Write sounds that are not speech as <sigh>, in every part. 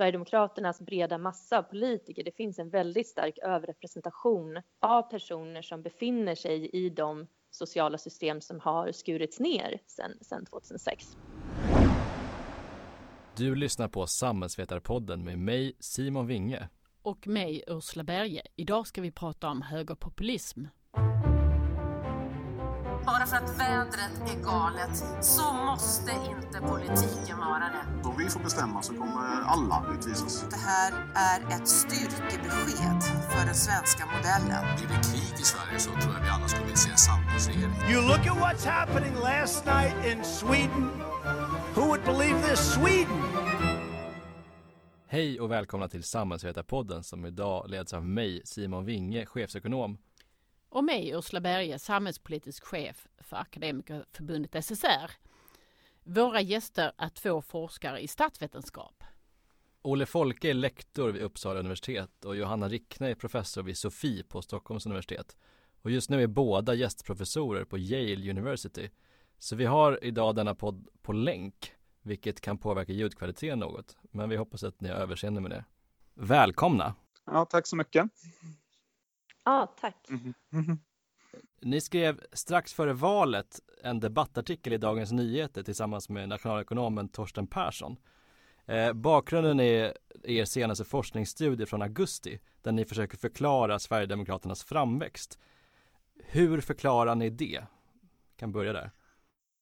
Sverigedemokraternas breda massa av politiker, det finns en väldigt stark överrepresentation av personer som befinner sig i de sociala system som har skurits ner sedan 2006. Du lyssnar på Samhällsvetarpodden med mig Simon Winge. Och mig Ursula Berge. Idag ska vi prata om högerpopulism. Bara för att vädret är galet så måste inte politiken vara det. Om vi får bestämma så kommer alla utvisas. Det här är ett styrkebesked för den svenska modellen. Blir det krig i Sverige så tror jag vi alla skulle vilja se en samlingsregering. You look at what's happening last night in Sweden. Who would believe this? Sweden! Hej och välkomna till Samhällsvetarpodden som idag leds av mig, Simon Winge, chefsekonom. Och mig, Ursula Berge, samhällspolitisk chef för Akademikerförbundet SSR. Våra gäster är två forskare i statsvetenskap. Olle Folke är lektor vid Uppsala universitet och Johanna Rickne är professor vid SOFI på Stockholms universitet. Och just nu är båda gästprofessorer på Yale University. Så vi har idag denna podd på länk, vilket kan påverka ljudkvaliteten något. Men vi hoppas att ni har överseende med det. Välkomna! Ja, tack så mycket. Ja, tack. Mm. Ni skrev strax före valet en debattartikel i Dagens Nyheter tillsammans med nationalekonomen Torsten Persson. Eh, bakgrunden är er senaste forskningsstudie från augusti där ni försöker förklara Sverigedemokraternas framväxt. Hur förklarar ni det? kan börja där.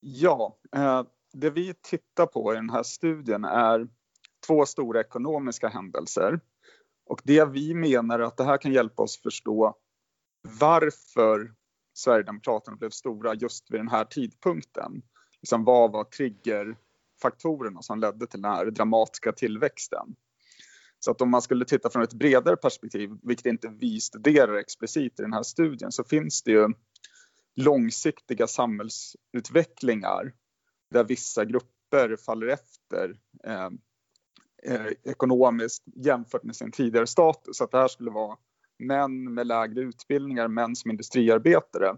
Ja, eh, det vi tittar på i den här studien är två stora ekonomiska händelser. Och det vi menar är att det här kan hjälpa oss förstå varför Sverigedemokraterna blev stora just vid den här tidpunkten. Liksom vad var triggerfaktorerna som ledde till den här dramatiska tillväxten? Så att om man skulle titta från ett bredare perspektiv, vilket inte vi studerar explicit i den här studien, så finns det ju långsiktiga samhällsutvecklingar där vissa grupper faller efter eh, eh, ekonomiskt jämfört med sin tidigare status. Att det här skulle vara män med lägre utbildningar, män som industriarbetare.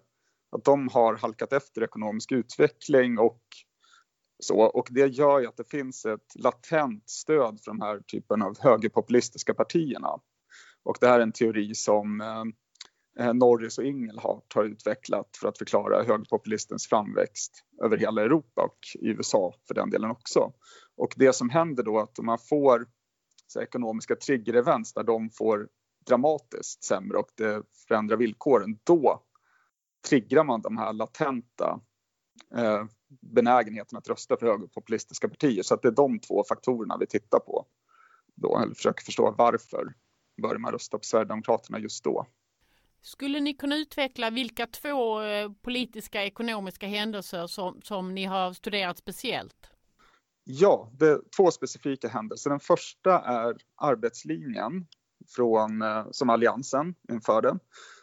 Att de har halkat efter ekonomisk utveckling och så. Och det gör ju att det finns ett latent stöd för de här typen av högerpopulistiska partierna. Och det här är en teori som eh, Eh, Norris och Ingelhardt har utvecklat för att förklara högerpopulistens framväxt över hela Europa och i USA för den delen också. Och det som händer då är att om man får så, ekonomiska trigger-events där de får dramatiskt sämre och det förändrar villkoren, då triggar man de här latenta eh, benägenheten att rösta för högerpopulistiska partier. Så att det är de två faktorerna vi tittar på då, eller försöker förstå varför börjar man rösta på Sverigedemokraterna just då. Skulle ni kunna utveckla vilka två eh, politiska ekonomiska händelser som, som ni har studerat speciellt? Ja, det är två specifika händelser. Den första är arbetslinjen från, eh, som Alliansen införde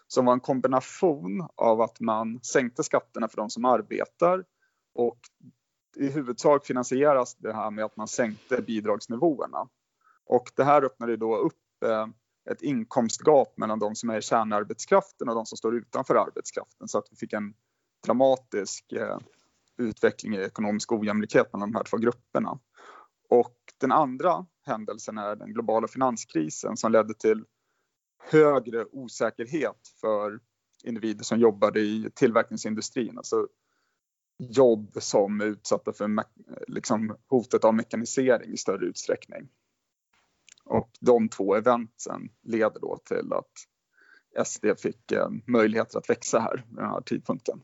som var en kombination av att man sänkte skatterna för de som arbetar och i huvudsak finansieras det här med att man sänkte bidragsnivåerna. Och det här öppnade då upp eh, ett inkomstgap mellan de som är i kärnarbetskraften och de som står utanför arbetskraften så att vi fick en dramatisk eh, utveckling i ekonomisk ojämlikhet mellan de här två grupperna. Och den andra händelsen är den globala finanskrisen som ledde till högre osäkerhet för individer som jobbade i tillverkningsindustrin. Alltså jobb som är utsatta för liksom, hotet av mekanisering i större utsträckning. Och de två eventen leder då till att SD fick eh, möjligheter att växa här vid den här tidpunkten.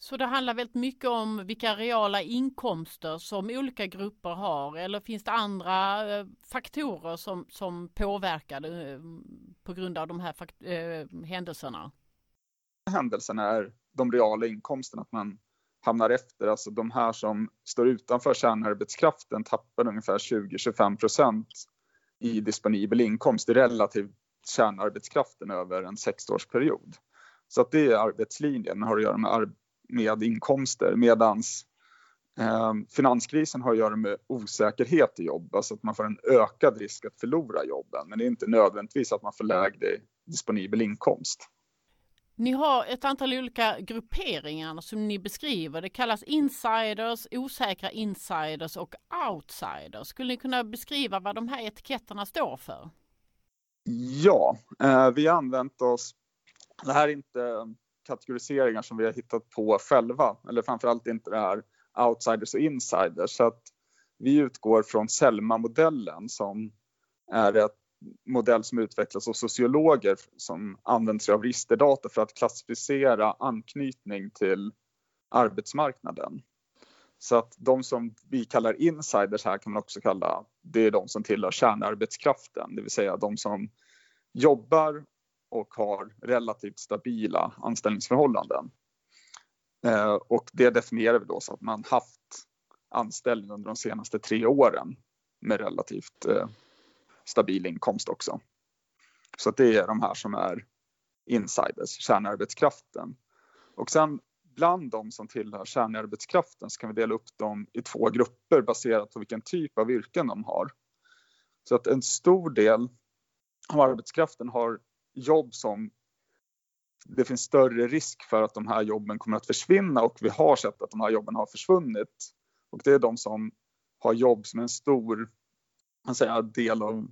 Så det handlar väldigt mycket om vilka reala inkomster som olika grupper har eller finns det andra eh, faktorer som, som påverkar eh, på grund av de här äh, händelserna? Händelserna är de reala inkomsterna, att man hamnar efter. Alltså de här som står utanför kärnarbetskraften tappar ungefär 20-25 procent i disponibel inkomst relativt kärnarbetskraften över en sexårsperiod. Så att det är arbetslinjen, har att göra med med inkomster medans eh, finanskrisen har att göra med osäkerhet i jobb, alltså att man får en ökad risk att förlora jobben. Men det är inte nödvändigtvis att man får lägre disponibel inkomst. Ni har ett antal olika grupperingar som ni beskriver. Det kallas insiders, osäkra insiders och outsiders. Skulle ni kunna beskriva vad de här etiketterna står för? Ja, eh, vi har använt oss, det här är inte kategoriseringar som vi har hittat på själva, eller framförallt inte det här outsiders och insiders. Så att vi utgår från Selma-modellen som är ett modell som utvecklas av sociologer som använder sig av registerdata för att klassificera anknytning till arbetsmarknaden. Så att de som vi kallar insiders här kan man också kalla, det är de som tillhör kärnarbetskraften, det vill säga de som jobbar och har relativt stabila anställningsförhållanden. Eh, och det definierar vi då så att man haft anställning under de senaste tre åren med relativt eh, stabil inkomst också. Så att det är de här som är insiders, kärnarbetskraften. Och sen bland de som tillhör kärnarbetskraften så kan vi dela upp dem i två grupper baserat på vilken typ av yrken de har. Så att en stor del av arbetskraften har jobb som det finns större risk för att de här jobben kommer att försvinna och vi har sett att de här jobben har försvunnit. Och det är de som har jobb som är en stor man säger, del av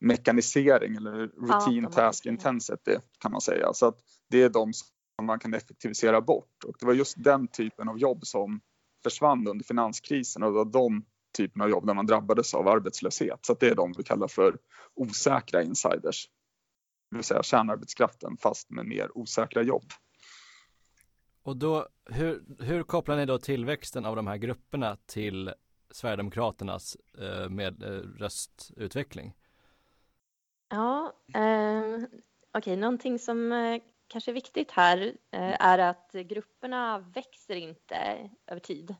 mekanisering eller routine ja, task intensity kan man säga. Så att det är de som man kan effektivisera bort och det var just den typen av jobb som försvann under finanskrisen och det var de typen av jobb där man drabbades av arbetslöshet. Så att det är de vi kallar för osäkra insiders. Det vill säga kärnarbetskraften fast med mer osäkra jobb. Och då, hur, hur kopplar ni då tillväxten av de här grupperna till Sverigedemokraternas eh, med eh, röstutveckling? Ja, eh, okej, okay. någonting som eh, kanske är viktigt här eh, är att grupperna växer inte över tid,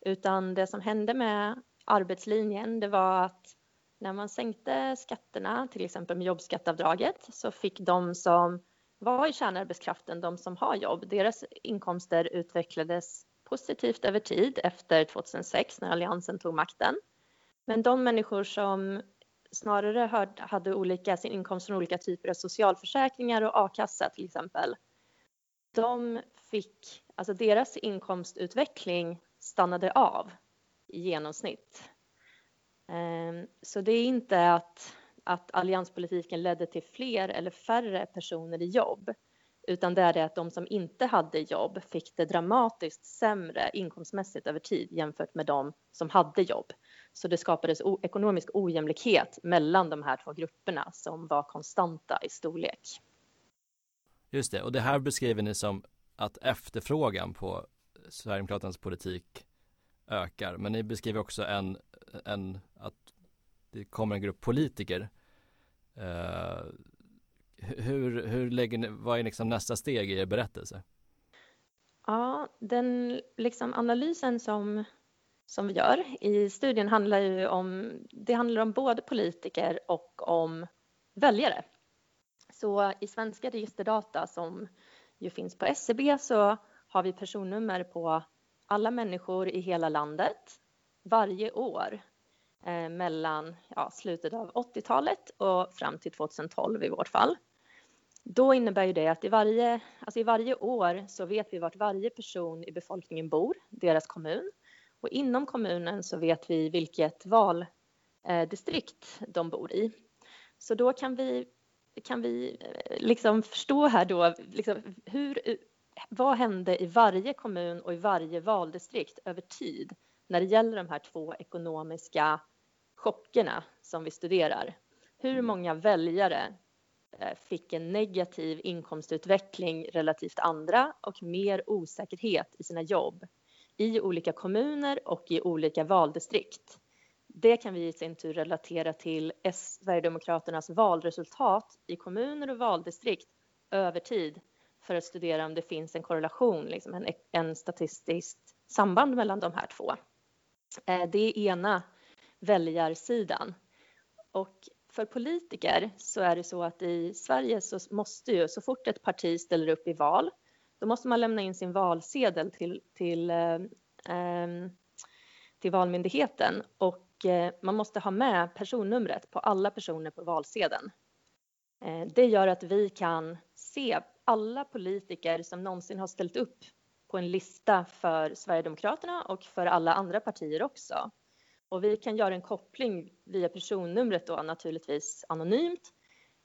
utan det som hände med arbetslinjen, det var att när man sänkte skatterna, till exempel med jobbskatteavdraget, så fick de som var i kärnarbetskraften, de som har jobb, deras inkomster utvecklades positivt över tid efter 2006 när Alliansen tog makten. Men de människor som snarare hade olika, sin inkomst från olika typer av socialförsäkringar och a-kassa till exempel, de fick, alltså deras inkomstutveckling stannade av i genomsnitt. Ehm, så det är inte att, att allianspolitiken ledde till fler eller färre personer i jobb, utan det är det att de som inte hade jobb fick det dramatiskt sämre inkomstmässigt över tid jämfört med de som hade jobb. Så det skapades ekonomisk ojämlikhet mellan de här två grupperna som var konstanta i storlek. Just det, och det här beskriver ni som att efterfrågan på Sverigedemokraternas politik ökar. Men ni beskriver också en, en att det kommer en grupp politiker. eh, hur, hur lägger ni, vad är liksom nästa steg i er berättelse? Ja, den liksom analysen som, som vi gör i studien handlar ju om, det handlar om både politiker och om väljare. Så i svenska registerdata som ju finns på SCB så har vi personnummer på alla människor i hela landet varje år eh, mellan ja, slutet av 80-talet och fram till 2012 i vårt fall. Då innebär ju det att i varje, alltså i varje år så vet vi vart varje person i befolkningen bor, deras kommun. Och inom kommunen så vet vi vilket valdistrikt de bor i. Så då kan vi, kan vi eh, liksom förstå här då liksom hur, vad hände i varje kommun och i varje valdistrikt över tid när det gäller de här två ekonomiska chockerna som vi studerar. Hur mm. många väljare eh, Eh, fick en negativ inkomstutveckling relativt andra och mer osäkerhet i sina jobb i olika kommuner och i olika valdistrikt. Det kan vi i sin tur relatera till Sverigedemokraternas valresultat i kommuner och valdistrikt över tid för att studera om det finns en korrelation, liksom en, en statistiskt samband mellan de här två. Eh, det är ena väljarsidan. Och för politiker så är det så att i Sverige så måste ju så fort ett parti ställer upp i val, då måste man lämna in sin valsedel till, till, eh, ehm, till Valmyndigheten och eh, man måste ha med personnumret på alla personer på valsedeln. Eh, det gör att vi kan se alla politiker som någonsin har ställt upp på en lista för Sverigedemokraterna och för alla andra partier också. Och vi kan göra en koppling via personnumret då naturligtvis anonymt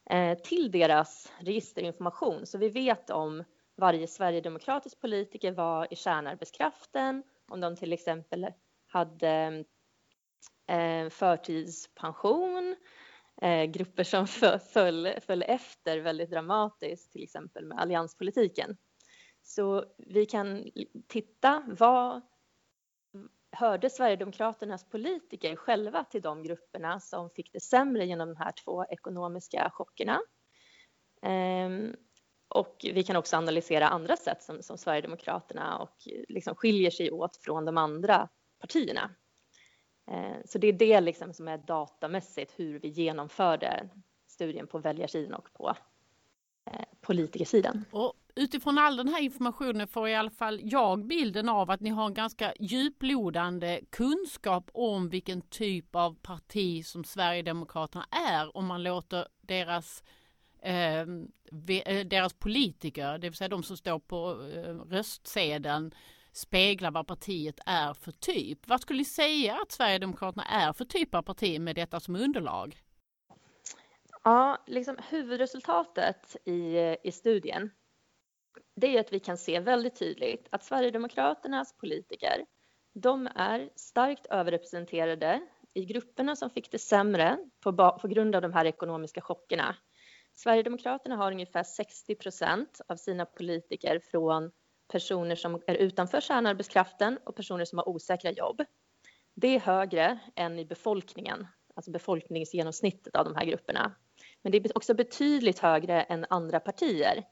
eh, till deras registerinformation. Så vi vet om varje sverigedemokratisk politiker var i kärnarbetskraften, om de till exempel hade eh, förtidspension, eh, grupper som <laughs> föll, föll efter väldigt dramatiskt, till exempel med allianspolitiken. Så vi kan titta vad hörde Sverigedemokraternas politiker själva till de grupperna som fick det sämre genom de här två ekonomiska chockerna. Ehm, och vi kan också analysera andra sätt som, som Sverigedemokraterna och liksom skiljer sig åt från de andra partierna. Ehm, så det är det liksom som är datamässigt hur vi genomförde studien på väljarsidan och på eh, politikersidan. Och utifrån all den här informationen får i alla fall jag bilden av att ni har en ganska djuplodande kunskap om vilken typ av parti som Sverigedemokraterna är om man låter deras eh, eh, deras politiker, det vill säga de som står på eh, röstsedeln, spegla vad partiet är för typ. Vad skulle ni säga att Sverigedemokraterna är för typ av parti med detta som underlag? Ja, liksom huvudresultatet i, eh, i studien det är att vi kan se väldigt tydligt att Sverigedemokraternas politiker, de är starkt överrepresenterade i grupperna som fick det sämre på, på grund av de här ekonomiska chockerna. Sverigedemokraterna har ungefär 60 procent av sina politiker från personer som är utanför kärnarbetskraften och personer som har osäkra jobb. Det är högre än i befolkningen, alltså befolkningsgenomsnittet av de här grupperna. Men det är också betydligt högre än andra partier.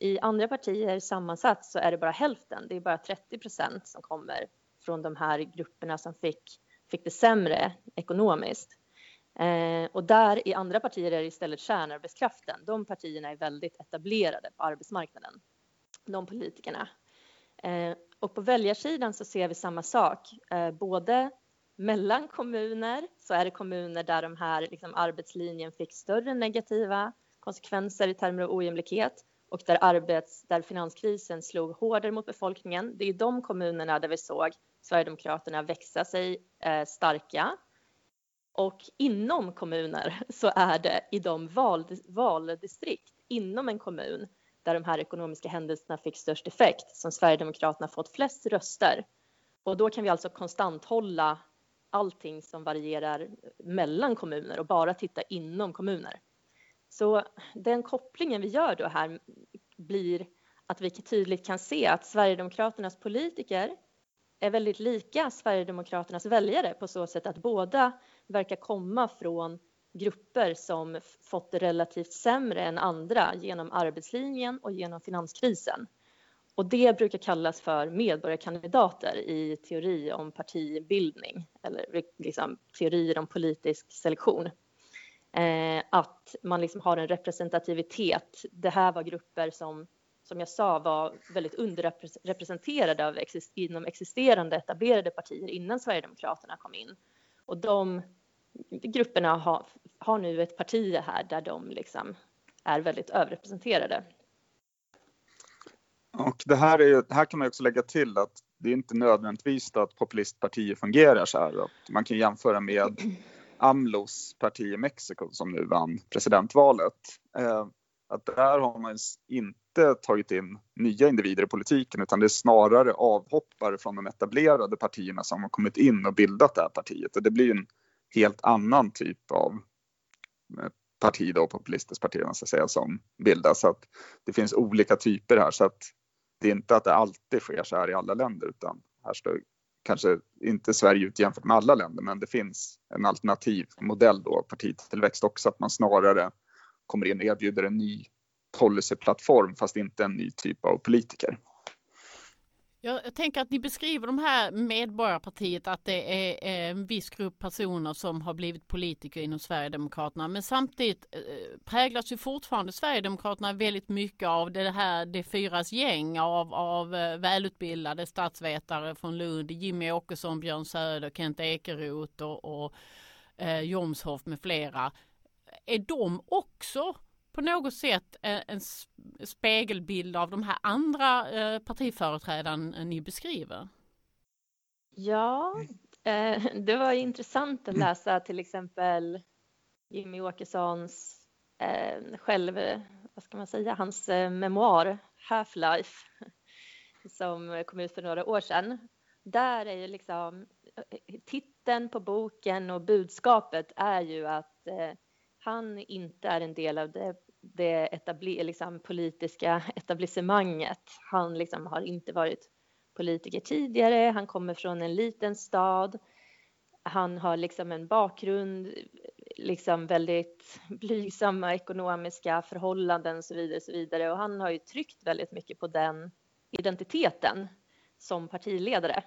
I andra partier sammansatt så är det bara hälften. Det är bara 30 procent som kommer från de här grupperna som fick, fick det sämre ekonomiskt. Eh, och där i andra partier är det istället kärnarbetskraften. De partierna är väldigt etablerade på arbetsmarknaden, de politikerna. Eh, och på väljarsidan så ser vi samma sak. Eh, både mellan kommuner så är det kommuner där de här liksom, arbetslinjen fick större negativa konsekvenser i termer av ojämlikhet och där, arbets, där finanskrisen slog hårdare mot befolkningen. Det är de kommunerna där vi såg Sverigedemokraterna växa sig eh, starka. Och inom kommuner <laughs> så är det i de val, valdistrikt inom en kommun där de här ekonomiska händelserna fick störst effekt som Sverigedemokraterna fått flest röster. Och då kan vi alltså konstant hålla allting som varierar mellan kommuner och bara titta inom kommuner. Så den kopplingen vi gör då här blir att vi tydligt kan se att Sverigedemokraternas politiker är väldigt lika Sverigedemokraternas väljare på så sätt att båda verkar komma från grupper som fått det relativt sämre än andra genom arbetslinjen och genom finanskrisen. Och det brukar kallas för medborgarkandidater i teori om partibildning eller liksom teorier om politisk selektion. Eh, att man liksom har en representativitet. Det här var grupper som, som jag sa, var väldigt underrepresenterade av exist inom existerande etablerade partier innan Sverigedemokraterna kom in. Och de grupperna har, har nu ett parti här där de liksom är väldigt överrepresenterade. Och det här, är, här kan man också lägga till att det är inte nödvändigtvis att populistpartier fungerar så här. Att man kan jämföra med AMLOs parti i Mexiko som nu vann presidentvalet. Eh, att där har man inte tagit in nya individer i politiken utan det är snarare avhoppare från de etablerade partierna som har kommit in och bildat det här partiet och det blir en helt annan typ av eh, parti då, populistiskt parti man ska säga, som bildas. Så att det finns olika typer här så att det är inte att det alltid sker så här i alla länder utan här står kanske inte Sverige ut jämfört med alla länder, men det finns en alternativ modell då, partitillväxt också, att man snarare kommer in och erbjuder en ny policyplattform fast inte en ny typ av politiker. Jag tänker att ni beskriver de här Medborgarpartiet att det är eh, en viss grupp personer som har blivit politiker inom Sverigedemokraterna. Men samtidigt eh, präglas ju fortfarande Sverigedemokraterna väldigt mycket av det här det fyras gäng av, av eh, välutbildade statsvetare från Lund. Jimmy Åkesson, Björn Söder, Kent Ekeroth och, och eh, Jomshof med flera. Är de också på något sätt en spegelbild av de här andra eh, partiföreträdarna ni beskriver? Ja, eh, <laughs> det var intressant att läsa till exempel Jimmy Åkessons eh, själv, vad ska man säga, hans memoar Half-Life <laughs> som kom ut för några år sedan. Där är ju liksom titeln på boken och budskapet är ju att han inte är en del av det, det etabli, liksom, politiska <laughs> etablissemanget. Han liksom har inte varit politiker tidigare, han kommer från en liten stad. Han har liksom en bakgrund, liksom väldigt <laughs> blygsamma ekonomiska förhållanden och så vidare. Och, så vidare. och han har ju tryckt väldigt mycket på den identiteten som partiledare.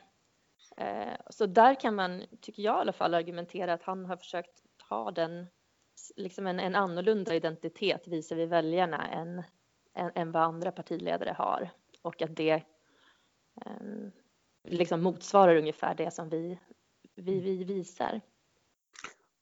Eh, så där kan man, tycker jag i alla fall, argumentera att han har försökt ha den liksom en, en annorlunda identitet visar vi väljarna än, än, än, vad andra partiledare har och att det eh, liksom motsvarar ungefär det som vi, vi, vi visar.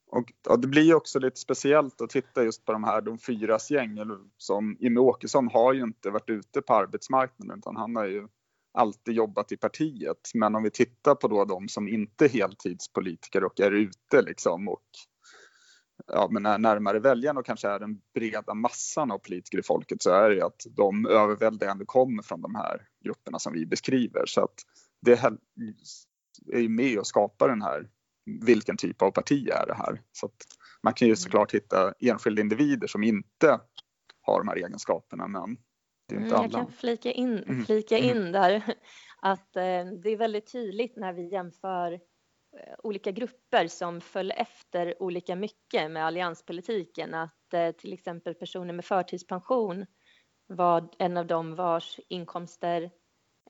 Och ja, det blir också lite speciellt att titta just på de här de fyras gäng. Eller som Jimmie Åkesson har ju inte varit ute på arbetsmarknaden utan han har ju alltid jobbat i partiet. Men om vi tittar på då de som inte är heltidspolitiker och är ute liksom och ja, men är närmare väljarna och kanske är den breda massan av politiker i folket så är det att de överväldigande kommer från de här grupperna som vi beskriver. Så att det är ju med och skapar den här, vilken typ av parti är det här? Så att man kan ju mm. såklart hitta enskilda individer som inte har de här egenskaperna men det är inte mm, alla. Jag kan flika in, mm. flika in där <laughs> att eh, det är väldigt tydligt när vi jämför olika grupper som föll efter olika mycket med allianspolitiken. Att eh, till exempel personer med förtidspension var en av dem vars inkomster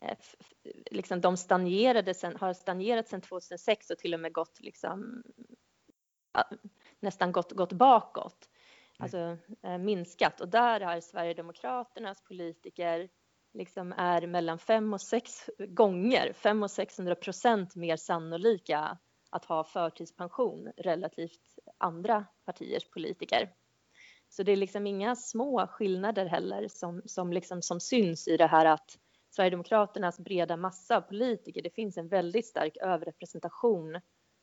eh, liksom de stagnerade sen, har stagnerat sedan 2006 och till och med gått liksom nästan gått, gått bakåt, alltså minskat. Och där har Sverigedemokraternas politiker liksom är mellan fem och sex gånger, fem och 600 procent mer sannolika att ha förtidspension relativt andra partiers politiker. Så det är liksom inga små skillnader heller som, som, liksom, som syns i det här att Sverigedemokraternas breda massa av politiker, det finns en väldigt stark överrepresentation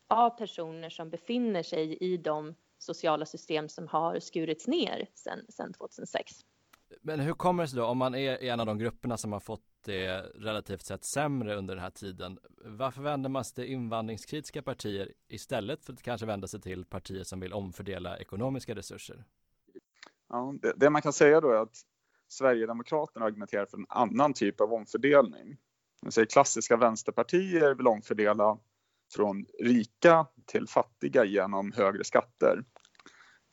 av personer som befinner sig i de sociala system som har skurits ner sedan 2006. Men hur kommer det sig då, om man är en av de grupperna som har fått det relativt sett sämre under den här tiden, varför vänder man sig till invandringskritiska partier istället för att kanske vända sig till partier som vill omfördela ekonomiska resurser? Ja, det, det man kan säga då är att Sverigedemokraterna argumenterar för en annan typ av omfördelning. säger klassiska vänsterpartier vill omfördela från rika till fattiga genom högre skatter.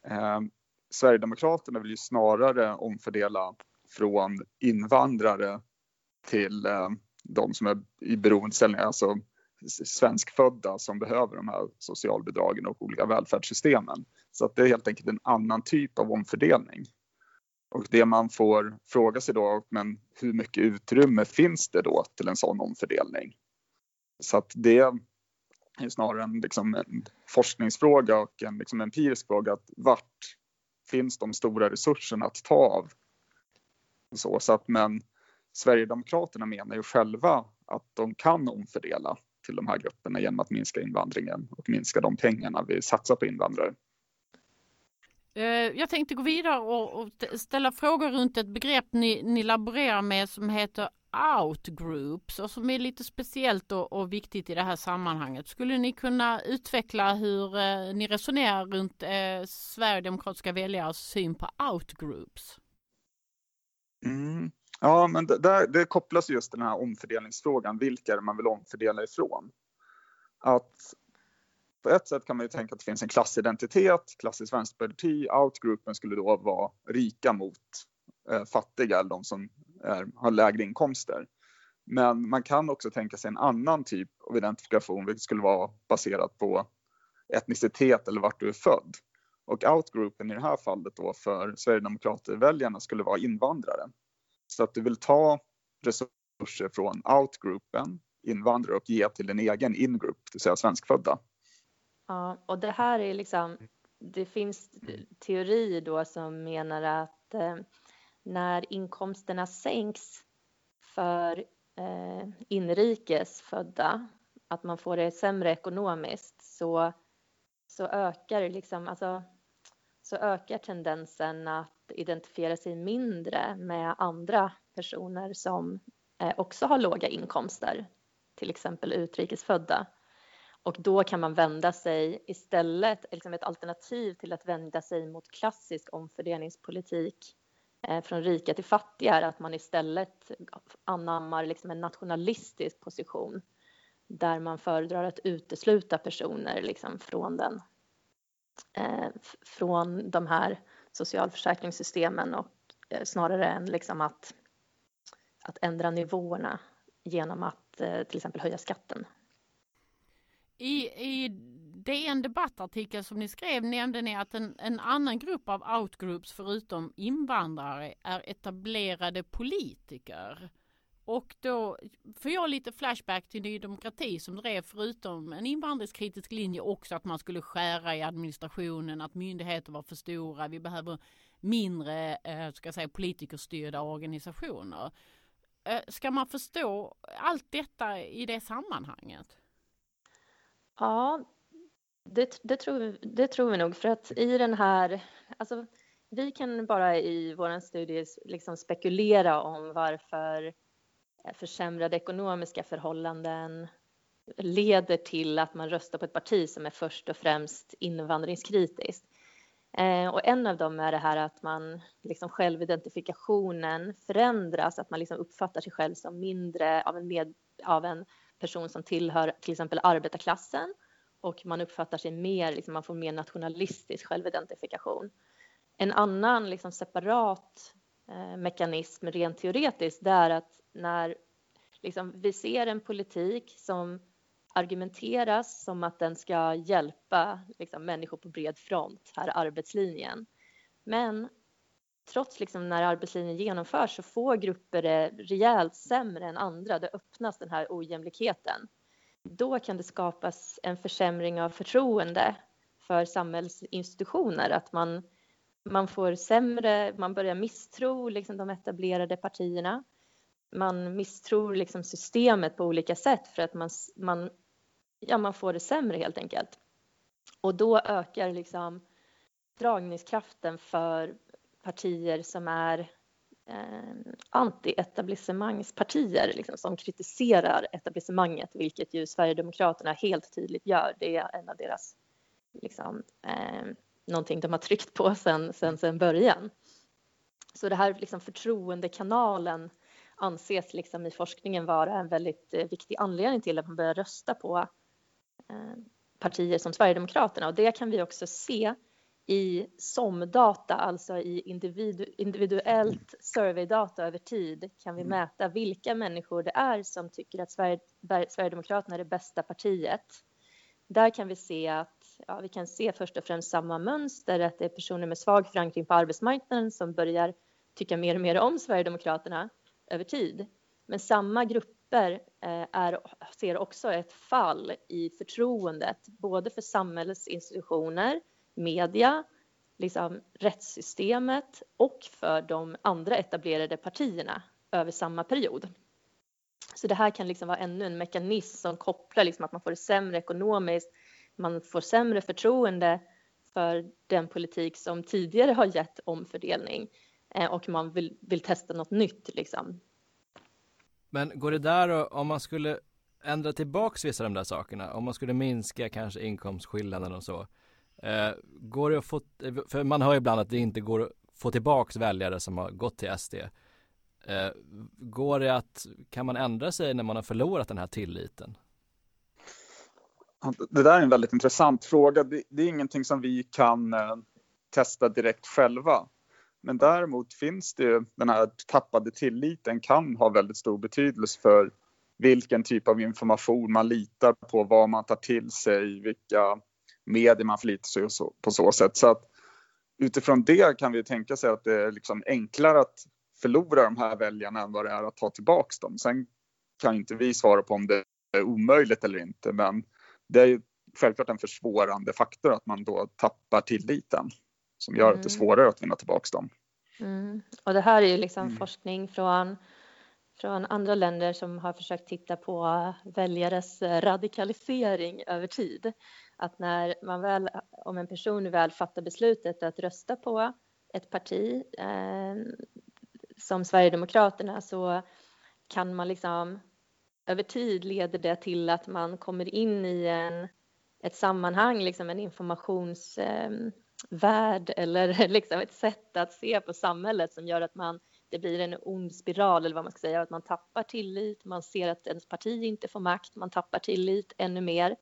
Ehm, Sverigedemokraterna vill ju snarare omfördela från invandrare till eh, de som är i beroendeställning, alltså svenskfödda som behöver de här socialbidragen och olika välfärdssystemen. Så att det är helt enkelt en annan typ av omfördelning. Och det man får fråga sig då, men hur mycket utrymme finns det då till en sån omfördelning? Så att det är snarare en, liksom en forskningsfråga och en liksom empirisk fråga. Att vart finns de stora resurserna att ta av. Så, så att, men Sverigedemokraterna menar ju själva att de kan omfördela till de här grupperna genom att minska invandringen och minska de pengarna vi satsar på invandrare. Eh, jag tänkte gå vidare och, ställa frågor runt ett begrepp ni, ni laborerar med som heter outgroups och som är lite speciellt och, och, viktigt i det här sammanhanget. Skulle ni kunna utveckla hur eh, ni resonerar runt eh, Sverigedemokratiska väljares syn på outgroups? Mm. Ja, men det, där, det kopplas just till den här omfördelningsfrågan. Vilka är det man vill omfördela ifrån? Att på ett sätt kan man ju tänka att det finns en klassidentitet, klassiskt vänsterparti. Outgroupen skulle då vara rika mot eh, fattiga, eller de som är, har lägre inkomster. Men man kan också tänka sig en annan typ av identifikation, vilket skulle vara baserat på etnicitet eller vart du är född. Och outgroupen i det här fallet då för Sverigedemokraterväljarna skulle vara invandrare. Så att du vill ta resurser från outgroupen, invandrare, och ge till din egen ingroup, det vill säga svenskfödda. Ja, och det här är liksom, det finns teorier då som menar att att eh, när inkomsterna sänks för eh, inrikes födda, att man får det sämre ekonomiskt, så, så ökar liksom, alltså, så ökar tendensen att identifiera sig mindre med andra personer som eh, också har låga inkomster, till exempel utrikesfödda. Och då kan man vända sig istället, liksom ett alternativ till att vända sig mot klassisk omfördelningspolitik Eh, från rika till fattiga är att man istället anammar liksom en nationalistisk position där man föredrar att utesluta personer liksom från, den, eh, från de här socialförsäkringssystemen och eh, snarare än liksom att, att ändra nivåerna genom att eh, till exempel höja skatten. I, i DN debattartikel som ni skrev nämnde ni att en, en annan grupp av outgroups förutom invandrare är etablerade politiker. Och då får jag lite flashback till Ny Demokrati som drev förutom en invandringskritisk linje också att man skulle skära i administrationen, att myndigheter var för stora, vi behöver mindre eh, ska säga, politikerstyrda organisationer. Eh, ska man förstå allt detta i det sammanhanget? Ja, det, det, tror, vi, det tror vi nog för att i den här, alltså vi kan bara i vår studie liksom spekulera om varför eh, försämrade ekonomiska förhållanden leder till att man röstar på ett parti som är först och främst invandringskritiskt. Eh, och en av dem är det här att man liksom självidentifikationen förändras, att man liksom uppfattar sig själv som mindre av en, med, av en person som tillhör till exempel arbetarklassen och man uppfattar sig mer, liksom, man får mer nationalistisk självidentifikation. En annan liksom, separat eh, mekanism rent teoretiskt det är att när liksom, vi ser en politik som argumenteras som att den ska hjälpa liksom, människor på bred front, här arbetslinjen. Men trots liksom, när arbetslinjen genomförs så får grupper det rejält sämre än andra. Det öppnas den här ojämlikheten. Då kan det skapas en försämring av förtroende för samhällsinstitutioner, att man, man får sämre, man börjar misstro liksom, de etablerade partierna man misstror liksom systemet på olika sätt för att man, man, ja, man får det sämre helt enkelt. Och då ökar liksom dragningskraften för partier som är eh, anti-etablissemangspartier liksom, som kritiserar etablissemanget, vilket ju Sverigedemokraterna helt tydligt gör. Det är en av deras, liksom, eh, någonting de har tryckt på sen, sen, sen början. Så det här liksom förtroendekanalen anses liksom i forskningen vara en väldigt eh, viktig anledning till att man börjar rösta på eh, partier som Sverigedemokraterna och det kan vi också se i SOM-data, alltså i individu individuellt surveydata över tid kan vi mäta vilka människor det är som tycker att Sverige, Sverigedemokraterna är det bästa partiet. Där kan vi se att ja, vi kan se först och främst samma mönster, att det är personer med svag förankring på arbetsmarknaden som börjar tycka mer och mer om Sverigedemokraterna över tid. Men samma grupper eh, är, ser också ett fall i förtroendet både för samhällets institutioner, media, liksom rättssystemet och för de andra etablerade partierna över samma period. Så det här kan liksom vara ännu en mekanism som kopplar liksom att man får det sämre ekonomiskt, man får sämre förtroende för den politik som tidigare har gett omfördelning eh, och man vill, vill testa något nytt liksom. Men går det där om man skulle ändra tillbaks vissa av de där sakerna, om man skulle minska kanske inkomstskillnaden och så. Eh, går det att få, eh, för man hör ibland att det inte går att få tillbaks väljare som har gått till SD. Eh, går det att, kan man ändra sig när man har förlorat den här tilliten? Det där är en väldigt intressant fråga. Det, det är ingenting som vi kan eh, testa direkt själva. Men däremot finns det ju, den här tappade tilliten kan ha väldigt stor betydelse för vilken typ av information man litar på, vad man tar till sig, vilka medier man förlitar sig på så sätt. Så att utifrån det kan vi tänka sig att det är liksom enklare att förlora de här väljarna än vad det är att ta tillbaks dem. Sen kan inte vi svara på om det är omöjligt eller inte, men det är självklart en försvårande faktor att man då tappar tilliten som gör att det är mm. svårare att vinna tillbaka dem. Mm. Och det här är ju liksom Mm. forskning från, från andra länder som har försökt titta på väljares radikalisering över tid. Att när man väl, om en person väl fattar beslutet att rösta på ett parti eh, som Sverigedemokraterna så kan man liksom över tid leder det till att man kommer in i en, ett sammanhang, liksom en informationsvärld eh, eller <laughs> liksom ett sätt att se på samhället som gör att man, det blir en ond spiral eller vad man ska säga, att man tappar tillit, man ser att ens parti inte får makt, man tappar tillit ännu mer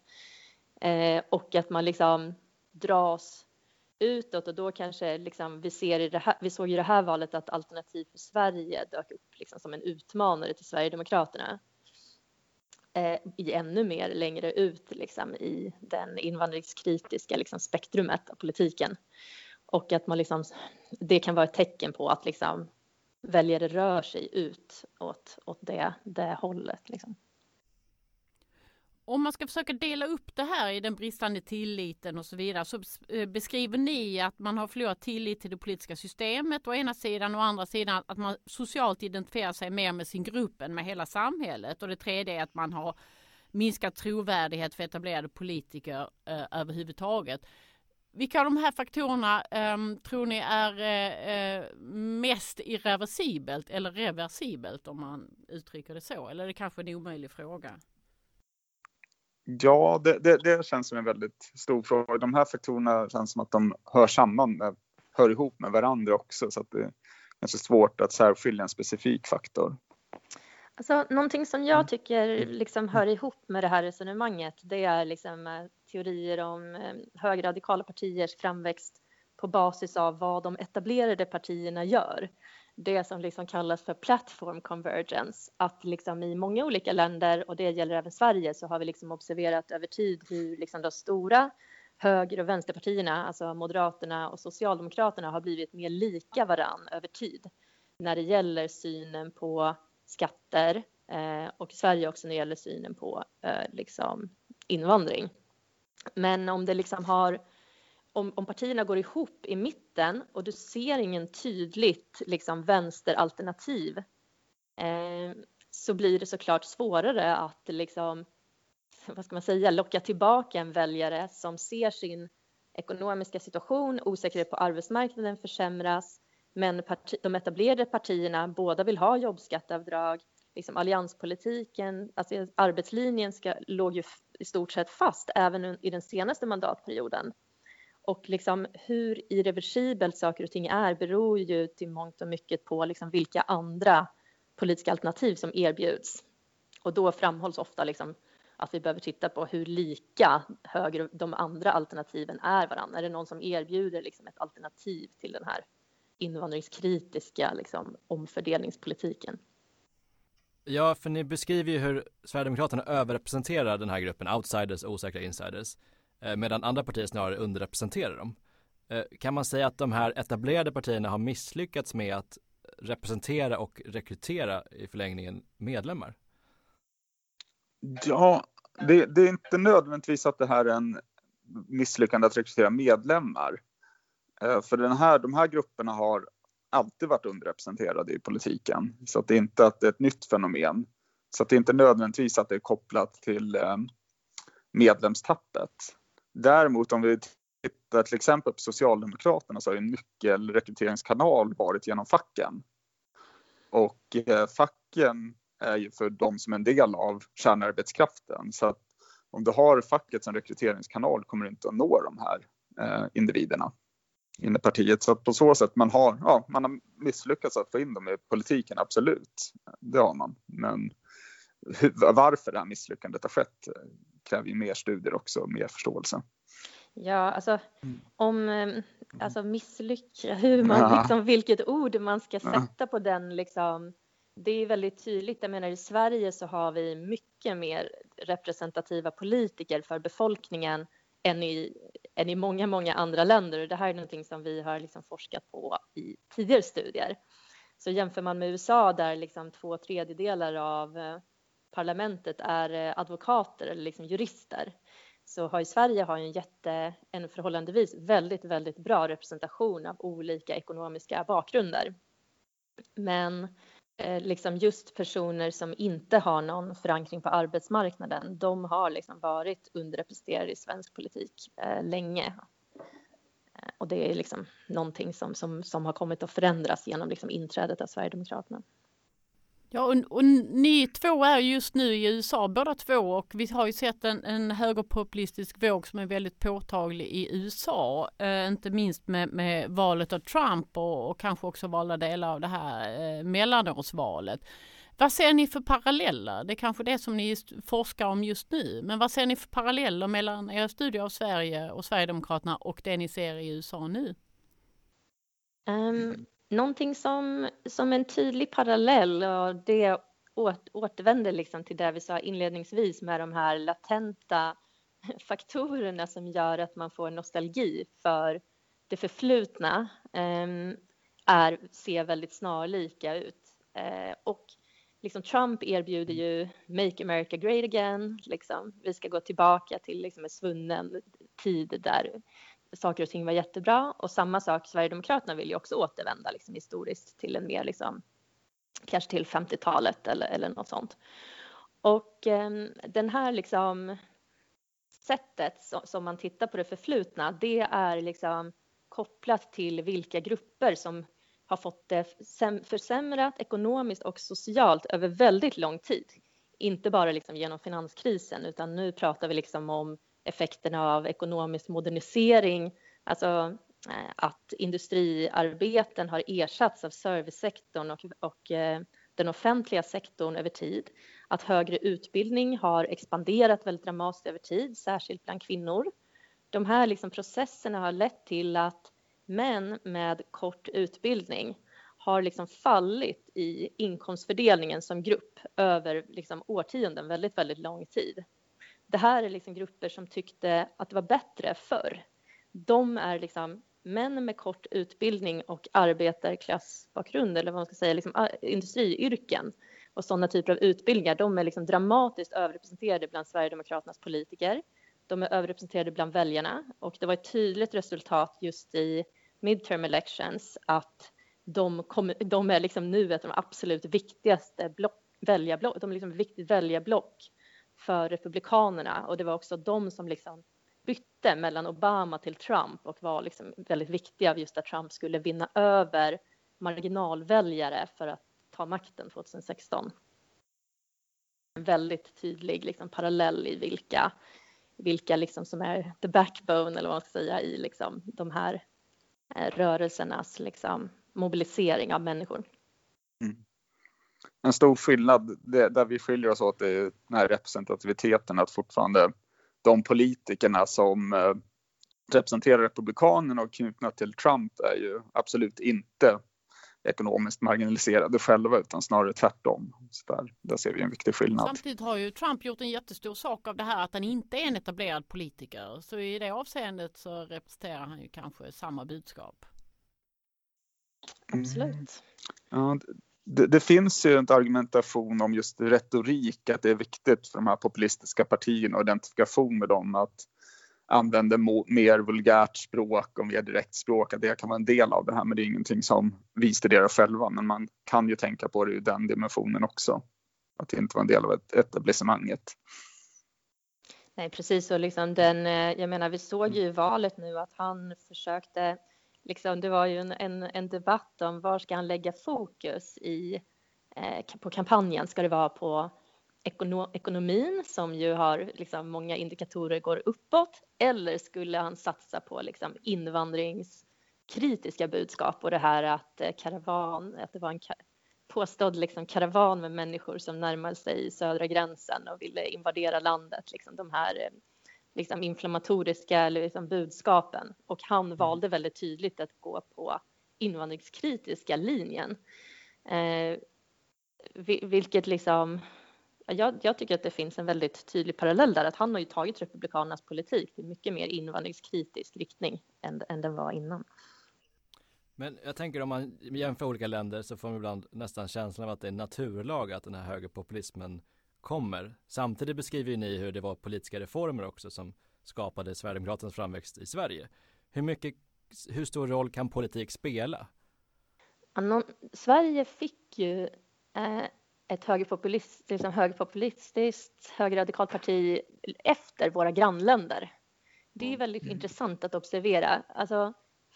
eh, och att man liksom dras utåt och då kanske liksom vi ser i det här, vi såg i det här valet att Alternativ för Sverige dök upp liksom som en utmanare till Sverigedemokraterna eh, i ännu mer längre ut liksom i den invandringskritiska liksom spektrumet av politiken och att man liksom det kan vara ett tecken på att liksom väljare rör sig ut åt, åt det, det hållet liksom. Om man ska försöka dela upp det här i den bristande tilliten och så vidare så eh, beskriver ni att man har förlorat tillit till det politiska systemet å ena sidan och å andra sidan att man socialt identifierar sig mer med sin grupp än med hela samhället och det tredje är att man har minskat trovärdighet för etablerade politiker eh, överhuvudtaget. Vilka av de här faktorerna eh, tror ni är eh, eh, mest irreversibelt eller reversibelt om man uttrycker det så? Eller är det kanske en omöjlig fråga? Ja, det, det, det, känns som en väldigt stor fråga. De här faktorerna känns som att de hör samman, med, hör ihop med varandra också så att det är kanske svårt att särskilja en specifik faktor. Alltså, någonting som jag tycker liksom hör ihop med det här resonemanget det är liksom, eh, teorier om eh, högerradikala partiers framväxt på basis av vad de etablerade partierna gör det som liksom kallas för platform convergence. Att liksom i många olika länder, och det gäller även Sverige, så har vi liksom observerat över tid hur liksom de stora höger och vänsterpartierna, alltså Moderaterna och Socialdemokraterna, har blivit mer lika varann över tid när det gäller synen på skatter eh, och Sverige också när det gäller synen på eh, liksom invandring. Men om det liksom har om, om partierna går ihop i mitten och du ser ingen tydligt liksom, vänsteralternativ eh, så blir det såklart svårare att liksom, <laughs> vad ska man säga, locka tillbaka en väljare som ser sin ekonomiska situation, osäkerhet på arbetsmarknaden försämras, men parti, de etablerade partierna båda vill ha jobbskatteavdrag, liksom allianspolitiken, alltså arbetslinjen ska, låg ju i stort sett fast även i den senaste mandatperioden. Och liksom hur irreversibelt saker och ting är beror ju till mångt och mycket på liksom vilka andra politiska alternativ som erbjuds. Och då framhålls ofta liksom att vi behöver titta på hur lika höger de andra alternativen är varandra. Är det någon som erbjuder liksom ett alternativ till den här invandringskritiska liksom omfördelningspolitiken? Ja, för ni beskriver ju hur Sverigedemokraterna överrepresenterar den här gruppen, outsiders och osäkra insiders. Eh, medan andra partier snarare underrepresenterar dem. Eh, kan man säga att de här etablerade partierna har misslyckats med att representera och rekrytera i förlängningen medlemmar? Ja, det, det är inte nödvändigtvis att det här är en misslyckande att rekrytera medlemmar. Eh, för den här, de här grupperna har alltid varit underrepresenterade i politiken. Så att det är inte att det är ett nytt fenomen. Så att det är inte nödvändigtvis att det är kopplat till medlemstappet. Däremot om vi tittar till exempel på Socialdemokraterna så har en nyckelrekryteringskanal varit genom facken. Och eh, facken är ju för de som är en del av kärnarbetskraften. Så att om du har facket som rekryteringskanal kommer du inte att nå de här eh, individerna in i partiet. Så att på så sätt man har, ja, man har misslyckats att få in dem i politiken, absolut. Det har man. Men hur, varför det här misslyckandet har skett kräver ju mer studier också, mer förståelse. Ja, alltså mm. om eh, alltså misslycka, <laughs> hur man liksom, vilket ord man ska sätta på den liksom. Det är väldigt tydligt. Jag menar i Sverige så har vi mycket mer representativa politiker för befolkningen än i, än i många, många andra länder. Och det här är någonting som vi har liksom forskat på i tidigare studier. Så jämför man med USA där liksom två tredjedelar av eh, parlamentet är eh, advokater eller liksom jurister så har ju Sverige har ju en jätte, en förhållandevis väldigt, väldigt bra representation av olika ekonomiska bakgrunder. Men eh, liksom just personer som inte har någon förankring på arbetsmarknaden, de har liksom varit underrepresenterade i svensk politik eh, länge. Eh, och det är liksom någonting som, som, som har kommit att förändras genom liksom inträdet av Sverigedemokraterna. Ja, och, och, ni två är just nu i USA båda två och vi har ju sett en, en högerpopulistisk våg som är väldigt påtaglig i USA. Eh, inte minst med, med, valet av Trump och, och, kanske också valda delar av det här eh, mellanårsvalet. Vad ser ni för paralleller? Det är kanske det som ni forskar om just nu. Men vad ser ni för paralleller mellan era studier av Sverige och Sverigedemokraterna och det ni ser i USA nu? Um, någonting som, som en tydlig parallell och det återvänder liksom till det vi sa inledningsvis med de här latenta <laughs> faktorerna som gör att man får nostalgi för det förflutna um, är, ser väldigt snarlika ut. Eh, och liksom Trump erbjuder ju Make America Great Again, liksom. vi ska gå tillbaka till liksom en svunnen tid där saker och ting var jättebra och samma sak Sverigedemokraterna vill ju också återvända liksom, historiskt till en mer liksom kanske till 50-talet eller, eller något sånt. Och eh, den här liksom sättet som, som man tittar på det förflutna, det är liksom kopplat till vilka grupper som har fått det försämrat ekonomiskt och socialt över väldigt lång tid. Inte bara liksom genom finanskrisen utan nu pratar vi liksom om effekterna av ekonomisk modernisering, alltså eh, att industriarbeten har ersatts av servicesektorn och, och eh, den offentliga sektorn över tid. Att högre utbildning har expanderat väldigt dramatiskt över tid, särskilt bland kvinnor. De här liksom processerna har lett till att män med kort utbildning har liksom fallit i inkomstfördelningen som grupp över liksom årtionden, väldigt, väldigt lång tid. Det här är liksom grupper som tyckte att det var bättre förr. De är liksom män med kort utbildning och arbetarklassbakgrund eller vad man ska säga, liksom ah, industriyrken och sådana typer av utbildningar. De är liksom dramatiskt överrepresenterade bland Sverigedemokraternas politiker. De är överrepresenterade bland väljarna och det var ett tydligt resultat just i midterm elections att de, kom, de är liksom nu ett av de absolut viktigaste block, väljarblock, de är liksom ett viktigt väljarblock för Republikanerna och det var också de som liksom bytte mellan Obama till Trump och var liksom väldigt viktiga just att Trump skulle vinna över marginalväljare för att ta makten 2016. En väldigt tydlig liksom parallell i vilka, vilka liksom som är the backbone eller vad man ska säga i liksom de här eh, rörelsernas liksom mobilisering av människor. Mm en stor skillnad det, där vi skiljer oss åt är den här representativiteten att fortfarande de politikerna som eh, representerar Republikanerna och knutna till Trump är ju absolut inte ekonomiskt marginaliserade själva utan snarare tvärtom. Så där, där ser vi en viktig skillnad. Samtidigt har ju Trump gjort en jättestor sak av det här att han inte är en etablerad politiker. Så i det avseendet så representerar han ju kanske samma budskap. Absolut. Mm. Ja, det, det, finns ju en argumentation om just retorik, att det är viktigt för de här populistiska partierna och identifikation med dem att använda mer vulgärt språk och mer direkt språk, att det kan vara en del av det här, men det är ingenting som vi studerar själva. Men man kan ju tänka på det i den dimensionen också, att det inte var en del av ett etablissemanget. Nej, precis. Och liksom den, eh, jag menar, vi såg ju i valet nu att han försökte liksom, det var ju en, en, en, debatt om var ska han lägga fokus i, eh, på kampanjen? Ska det vara på ekono, ekonomin som ju har liksom, många indikatorer går uppåt eller skulle han satsa på liksom, invandringskritiska budskap och det här att eh, karavan, att det var en påstådd liksom, karavan med människor som närmade sig södra gränsen och ville invadera landet. Liksom, de här eh, liksom inflammatoriska liksom budskapen och han mm. valde väldigt tydligt att gå på invandringskritiska linjen. Eh, vilket liksom, jag, jag, tycker att det finns en väldigt tydlig parallell där, att han har ju tagit Republikanernas politik till mycket mer invandringskritisk riktning än, än den var innan. Men jag tänker om man jämför olika länder så får man ibland nästan känslan av att det är naturlag att den här högerpopulismen kommer. Samtidigt beskriver ju ni hur det var politiska reformer också som skapade Sverigedemokraternas framväxt i Sverige. Hur mycket, hur stor roll kan politik spela? Sverige fick ju eh, ett högerpopulistiskt, liksom högerpopulistiskt högerradikalt parti efter våra grannländer. Det är väldigt mm. intressant att observera. Alltså,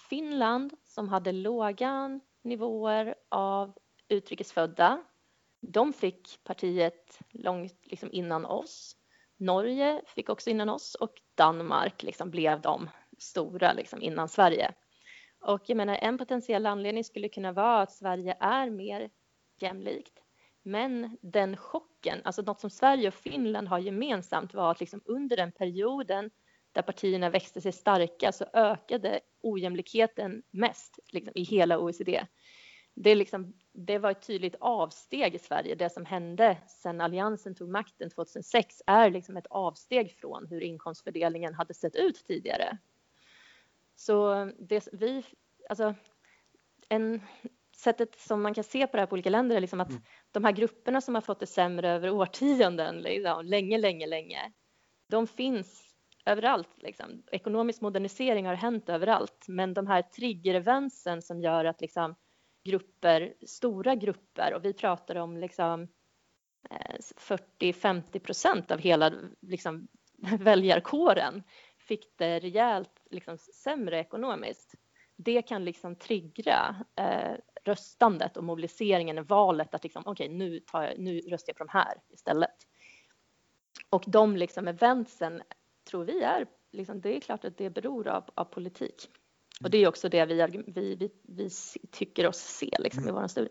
Finland som hade låga nivåer av utrikesfödda, de fick partiet långt liksom innan oss. Norge fick också innan oss och Danmark liksom blev de stora liksom innan Sverige. Och jag menar, en potentiell anledning skulle kunna vara att Sverige är mer jämlikt. Men den chocken, alltså något som Sverige och Finland har gemensamt var att liksom under den perioden där partierna växte sig starka så ökade ojämlikheten mest liksom, i hela OECD. Det, liksom, det var ett tydligt avsteg i Sverige. Det som hände sedan Alliansen tog makten 2006 är liksom ett avsteg från hur inkomstfördelningen hade sett ut tidigare. Så det vi, alltså, en, sättet som man kan se på det här på olika länder är liksom att mm. de här grupperna som har fått det sämre över årtionden, liksom, länge, länge, länge, de finns överallt. Liksom. Ekonomisk modernisering har hänt överallt, men de här triggereventsen som gör att liksom, grupper, stora grupper, och vi pratar om liksom, eh, 40-50 procent av hela liksom, <laughs> väljarkåren fick det rejält liksom, sämre ekonomiskt. Det kan liksom triggra eh, röstandet och mobiliseringen i valet att liksom, okej, okay, nu, nu röstar jag på de här istället. Och de liksom eventsen tror vi är, liksom, det är klart att det beror av, av politik. Och det är också det vi, vi, vi, vi tycker oss se liksom, i vår studie.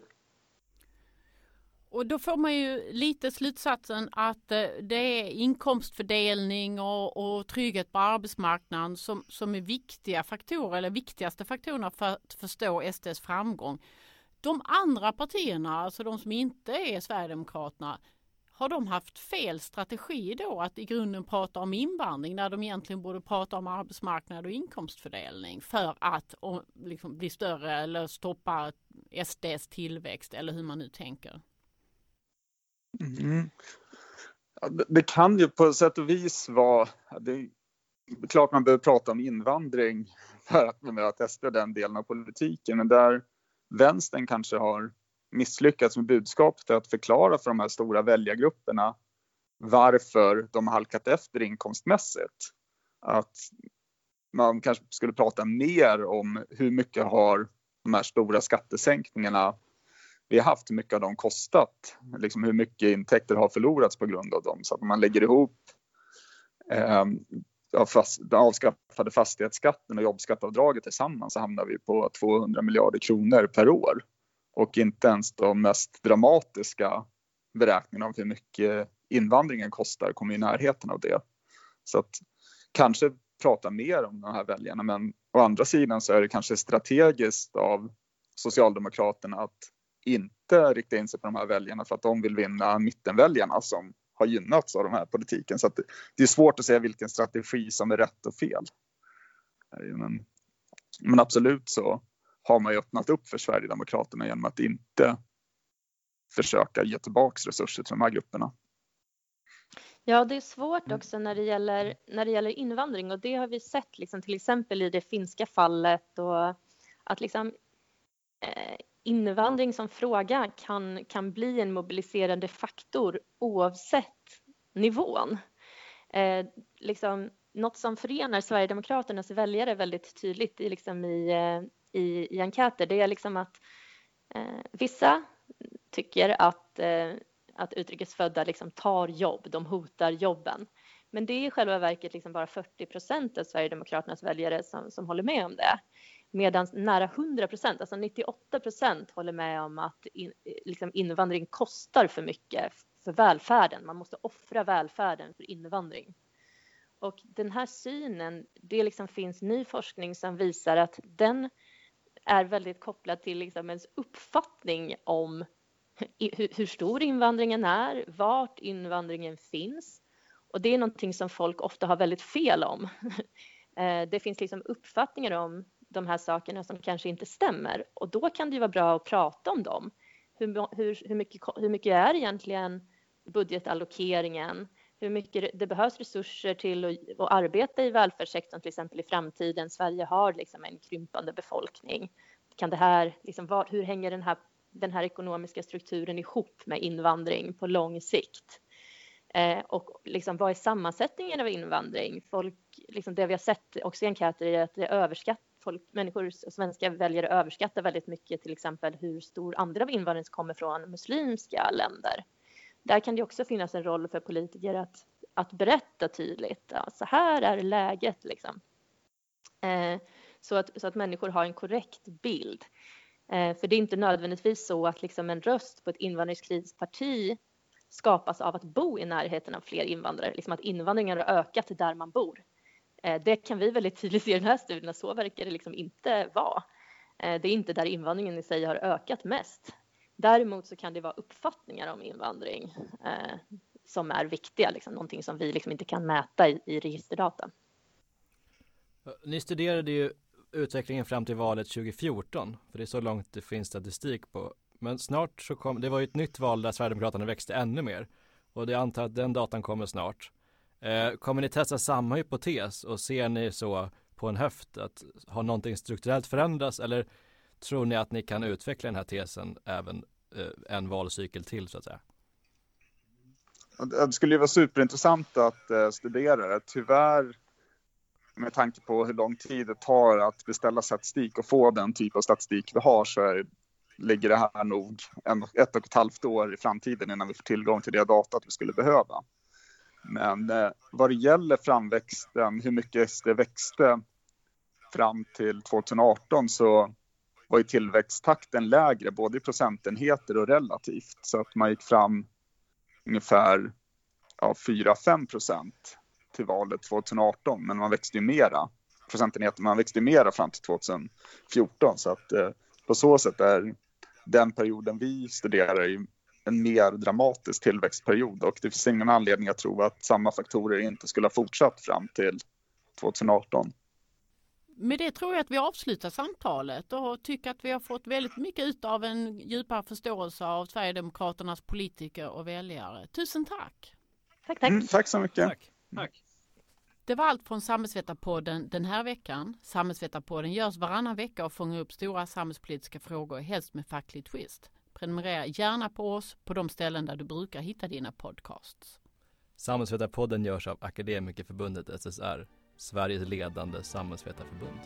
Och då får man ju lite slutsatsen att eh, det är inkomstfördelning och, och trygghet på arbetsmarknaden som, som är viktiga faktorer eller viktigaste faktorerna för att förstå SDs framgång. De andra partierna, alltså de som inte är Sverigedemokraterna, har de haft fel strategi då att i grunden prata om invandring när de egentligen borde prata om arbetsmarknad och inkomstfördelning för att liksom, bli större eller stoppa SDs tillväxt eller hur man nu tänker? Mm. Ja, det, det, kan ju på sätt och vis vara, det är klart man behöver prata om invandring för att bemöta SD den delen av politiken, men där vänstern kanske har misslyckats med budskapet att förklara för de här stora väljargrupperna varför de har halkat efter inkomstmässigt. Att man kanske skulle prata mer om hur mycket har de här stora skattesänkningarna vi har haft, hur mycket har de kostat? Liksom hur mycket intäkter har förlorats på grund av dem? Så att man lägger ihop eh, den avskaffade fastighetsskatten och jobbskatteavdraget tillsammans så hamnar vi på 200 miljarder kronor per år och inte ens de mest dramatiska beräkningarna av hur mycket invandringen kostar kommer i närheten av det. Så att kanske prata mer om de här väljarna men å andra sidan så är det kanske strategiskt av Socialdemokraterna att inte rikta in sig på de här väljarna för att de vill vinna mittenväljarna som har gynnats av den här politiken. Så det är svårt att säga vilken strategi som är rätt och fel. Men, men absolut så har man ju öppnat upp för Sverigedemokraterna genom att inte försöka ge tillbaks resurser till de här grupperna. Ja, det är svårt också när det gäller, när det gäller invandring och det har vi sett liksom, till exempel i det finska fallet och att liksom, eh, invandring som fråga kan, kan bli en mobiliserande faktor oavsett nivån. Eh, liksom, något som förenar Sverigedemokraternas väljare väldigt tydligt i, liksom i, eh, i, i enkäter det är liksom att eh, vissa tycker att, eh, att utrikesfödda liksom tar jobb, de hotar jobben. Men det är i själva verket liksom bara 40 procent av Sverigedemokraternas väljare som, som håller med om det. Medan nära 100 procent, alltså 98 procent håller med om att in, liksom invandring kostar för mycket för välfärden. Man måste offra välfärden för invandring. Och den här synen, det liksom finns ny forskning som visar att den är väldigt kopplad till liksom ens uppfattning om hur stor invandringen är, vart invandringen finns. Och det är någonting som folk ofta har väldigt fel om. <laughs> Eh, det finns liksom uppfattningar om de här sakerna som kanske inte stämmer och då kan det ju vara bra att prata om dem. Hur, hur, hur, mycket, hur mycket är egentligen budgetallokeringen? Hur mycket det behövs resurser till att, att arbeta i välfärdssektorn till exempel i framtiden. Sverige har liksom en krympande befolkning. Kan det här, liksom, var, hur hänger den här, den här ekonomiska strukturen ihop med invandring på lång sikt? Eh, och liksom, vad är sammansättningen av invandring? Folk, liksom det vi har sett också i enkäter är att det är överskatt, folk, människor, svenska väljare överskattar väldigt mycket till exempel hur stor andel av invandringen som kommer från muslimska länder. Där kan det också finnas en roll för politiker att, att berätta tydligt. Ja, så här är läget liksom. Eh, så, att, så att människor har en korrekt bild. Eh, för det är inte nödvändigtvis så att liksom en röst på ett invandringskritiskt parti skapas av att bo i närheten av fler invandrare, liksom att invandringen har ökat där man bor. Eh, det kan vi väldigt tydligt se i den här studien, så verkar det liksom inte vara. Eh, det är inte där invandringen i sig har ökat mest. Däremot så kan det vara uppfattningar om invandring eh, som är viktiga, liksom, någonting som vi liksom inte kan mäta i, i registerdata. Ni studerade ju utvecklingen fram till valet 2014, för det är så långt det finns statistik på men snart så kom, det var ju ett nytt val där Sverigedemokraterna växte ännu mer. Och det antar att den datan kommer snart. Eh, kommer ni testa samma hypotes och ser ni så på en höft att har någonting strukturellt förändrats eller tror ni att ni kan utveckla den här tesen även eh, en valcykel till så att säga? Det skulle ju vara superintressant att eh, studera det. Tyvärr med tanke på hur lång tid det tar att beställa statistik och få den typ av statistik vi har så är ligger det här nog en, ett och ett halvt år i framtiden innan vi får tillgång till det datat vi skulle behöva. Men eh, vad det gäller framväxten, hur mycket SD växte fram till 2018 så var ju tillväxttakten lägre både i procentenheter och relativt. Så att man gick fram ungefär ja, 4-5 procent till valet 2018 men man växte ju mera procentenheter, man växte ju mera fram till 2014 så att eh, på så sätt är den perioden vi studerar ju en mer dramatisk tillväxtperiod. Och det finns ingen anledning att tro att samma faktorer inte skulle ha fortsatt fram till 2018. Med det tror jag att vi avslutar samtalet och tycker att vi har fått väldigt mycket ut av en djupare förståelse av Sverigedemokraternas politiker och väljare. Tusen tack! Tack, tack! Mm, tack så mycket! Tack. tack. Det var allt från Samhällsvetarpodden den här veckan. Samhällsvetarpodden görs varannan vecka och fångar upp stora samhällspolitiska frågor, helst med facklig twist. Prenumerera gärna på oss på de ställen där du brukar hitta dina podcasts. Samhällsvetarpodden görs av Akademikerförbundet SSR, Sveriges ledande samhällsvetarförbund.